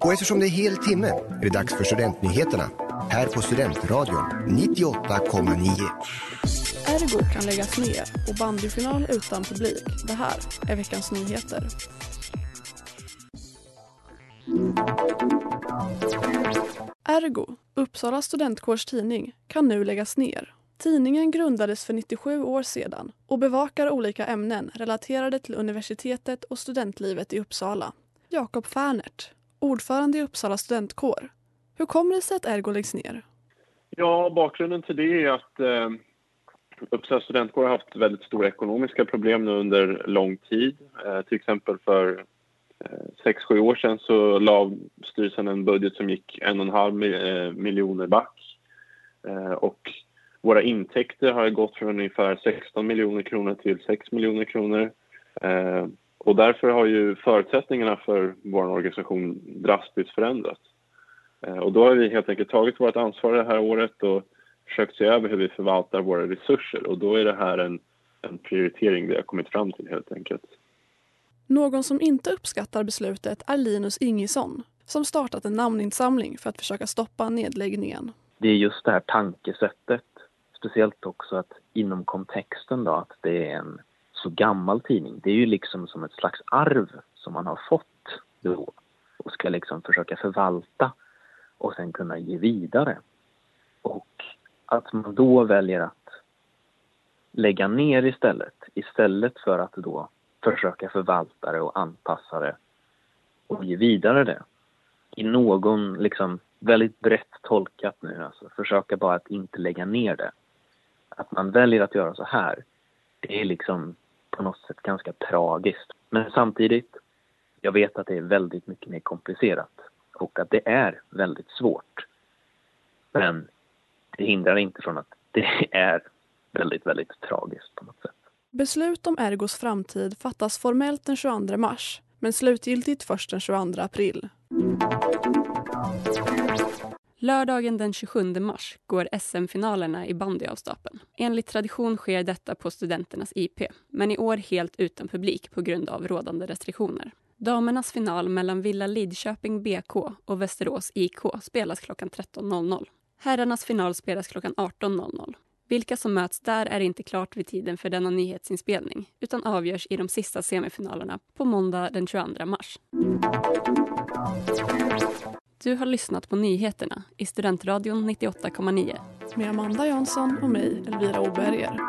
Och eftersom det är hel timme är det dags för Studentnyheterna här på Studentradion 98,9. Ergo kan läggas ner och bandyfinal utan publik. Det här är veckans nyheter. Ergo, Uppsala studentkårs tidning, kan nu läggas ner. Tidningen grundades för 97 år sedan och bevakar olika ämnen relaterade till universitetet och studentlivet i Uppsala. Jakob Fernert, ordförande i Uppsala studentkår. Hur kommer det sig att Ergo läggs ner? Ja, bakgrunden till det är att eh, Uppsala studentkår har haft väldigt stora ekonomiska problem nu under lång tid. Eh, till exempel för eh, sex, sju år sedan så la styrelsen en budget som gick en och en halv eh, miljoner back. Eh, och våra intäkter har gått från ungefär 16 miljoner kronor till 6 miljoner kronor. Eh, och därför har ju förutsättningarna för vår organisation drastiskt förändrats. Eh, och då har vi helt enkelt tagit vårt ansvar det här året och försökt se över hur vi förvaltar våra resurser och då är det här en, en prioritering vi har kommit fram till helt enkelt. Någon som inte uppskattar beslutet är Linus Ingesson som startat en namninsamling för att försöka stoppa nedläggningen. Det är just det här tankesättet, speciellt också att inom kontexten då att det är en gammal tidning. Det är ju liksom som ett slags arv som man har fått då och ska liksom försöka förvalta och sen kunna ge vidare. Och att man då väljer att lägga ner istället, istället för att då försöka förvalta det och anpassa det och ge vidare det. I någon, liksom, väldigt brett tolkat nu, alltså försöka bara att inte lägga ner det. Att man väljer att göra så här, det är liksom på något sätt ganska tragiskt. Men samtidigt, jag vet att det är väldigt mycket mer komplicerat och att det är väldigt svårt. Men det hindrar inte från att det är väldigt, väldigt tragiskt på något sätt. Beslut om Ergos framtid fattas formellt den 22 mars men slutgiltigt först den 22 april. Lördagen den 27 mars går SM-finalerna i bandy av stapeln. Enligt tradition sker detta på studenternas IP, men i år helt utan publik på grund av rådande restriktioner. Damernas final mellan Villa Lidköping BK och Västerås IK spelas klockan 13.00. Herrarnas final spelas klockan 18.00. Vilka som möts där är inte klart vid tiden för denna nyhetsinspelning utan avgörs i de sista semifinalerna på måndag den 22 mars. Du har lyssnat på nyheterna i Studentradion 98,9. Med Amanda Jansson och mig, Elvira Oberger.